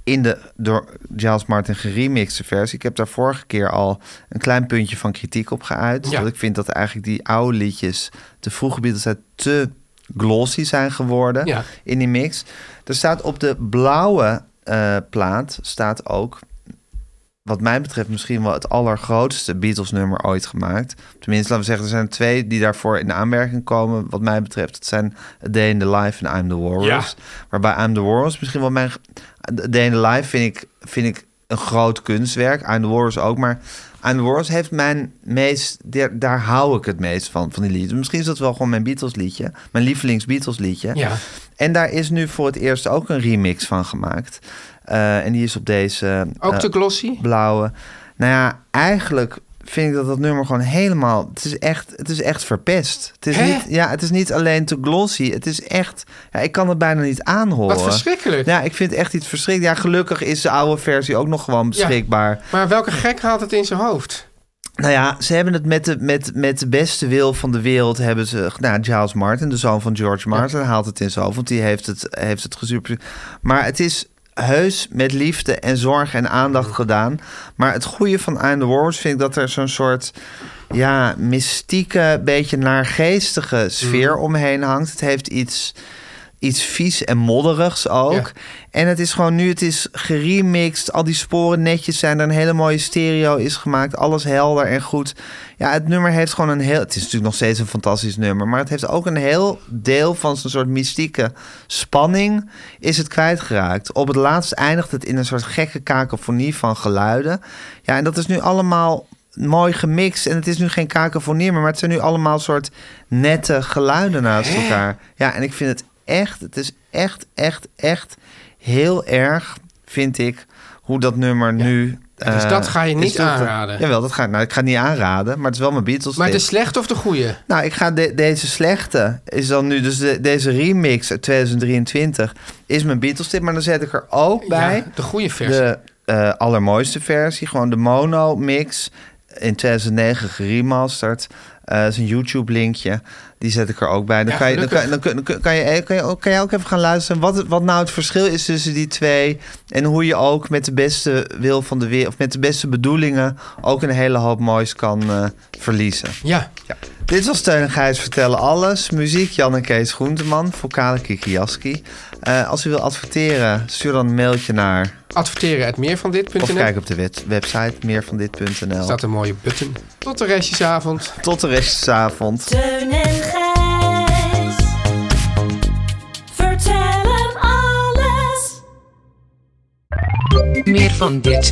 in de door Giles Martin geremixte versie. Ik heb daar vorige keer al een klein puntje van kritiek op geuit. Ja. Dat ik vind dat eigenlijk die oude liedjes, de vroege Beatles, uit te glossy zijn geworden Ja. in die mix. Er staat op de blauwe eh, plaat staat ook, wat mij betreft, misschien wel het allergrootste Beatles-nummer ooit gemaakt. Tenminste, laten we zeggen, er zijn twee die daarvoor in aanmerking komen. Wat mij betreft, het zijn A Day in the Life en I'm the Walrus. Waarbij I'm the Walrus misschien wel mijn... A Day in the Life vind ik, vind ik een groot kunstwerk. I'm the Walrus ook, maar... The Walrus heeft mijn meest... Daar, daar hou ik het meest van, van die liedjes. Misschien is dat wel gewoon mijn Beatles-liedje. Mijn lievelings-Beatles-liedje. Ja. En daar is nu voor het eerst ook een remix van gemaakt. Eh, en die is op deze Ook eh, te glossy? blauwe. Nou ja, eigenlijk vind ik dat dat nummer gewoon helemaal... Het is echt, het is echt verpest. Het is, Hè? niet, ja, het is niet alleen te glossy. Het is echt... Ja, ik kan het bijna niet aanhoren. Wat verschrikkelijk. Ja, ik vind het echt iets verschrikkelijk. Ja, gelukkig is de oude versie ook nog gewoon beschikbaar. Maar welke gek haalt het in zijn hoofd? Nou ja, ze hebben het met de, met, met de beste wil van de wereld hebben ze... Nou, Giles Martin, de zoon van George Martin, haalt het in zijn hoofd. Want die heeft het, heeft het gesuper... Maar het is heus met liefde en zorg en aandacht gedaan. Maar het goede van I'm the Wars vind ik dat er zo'n soort... Ja, mystieke, beetje naargeestige sfeer omheen hangt. Het heeft iets iets vies en modderigs ook. Ja. En het is gewoon nu, het is geremixed. Al die sporen netjes zijn er. Een hele mooie stereo is gemaakt. Alles helder en goed. Ja, het nummer heeft gewoon een heel... Het is natuurlijk nog steeds een fantastisch nummer. Maar het heeft ook een heel deel van zo'n soort mystieke spanning... is het kwijtgeraakt. Op het laatst eindigt het in een soort gekke kakofonie van geluiden. Ja, en dat is nu allemaal mooi gemixt. En het is nu geen kakofonie meer, maar het zijn nu allemaal soort nette geluiden naast elkaar. Ja, en ik vind het echt, het is echt, echt, echt heel erg, vind ik, hoe dat nummer nu... dus eh, dat ga je niet aanraden? Jawel, dat ga, ik- nou, ik ga het niet aanraden, maar het is wel mijn Beatles Maar de slechte of de goede? Nou, ik ga de- deze slechte is dan nu, dus de- deze remix uit 2023 is mijn Beatles tip, maar dan zet ik er ook bij Ja, de goede versie. de eh, allermooiste versie, gewoon de mono mix in 2009 geremasterd. Eh dat is een YouTube linkje. Die zet ik er ook bij. Dan, Ja, kan, je, dan, kan, dan, dan kun- kan, je, kan, je, ook- kan je ook even gaan luisteren wat, wat nou het verschil is tussen die twee. En hoe je ook met de beste wil van de wereld, of met de beste bedoelingen, ook een hele hoop moois kan eh, verliezen. Ja. Ja. Dit was Teun en Gijs vertellen alles. Muziek Jan en Kees Groenteman, vocale Kiki Jaski. Eh, als u wil adverteren, stuur dan een mailtje naar... Adverteren het meer van Of kijk op de wet- website meervandit.nl. staat een mooie button. Tot de restjesavond. Tot de restjesavond. Teun en Gijs. Vertel hem alles. Meer van dit.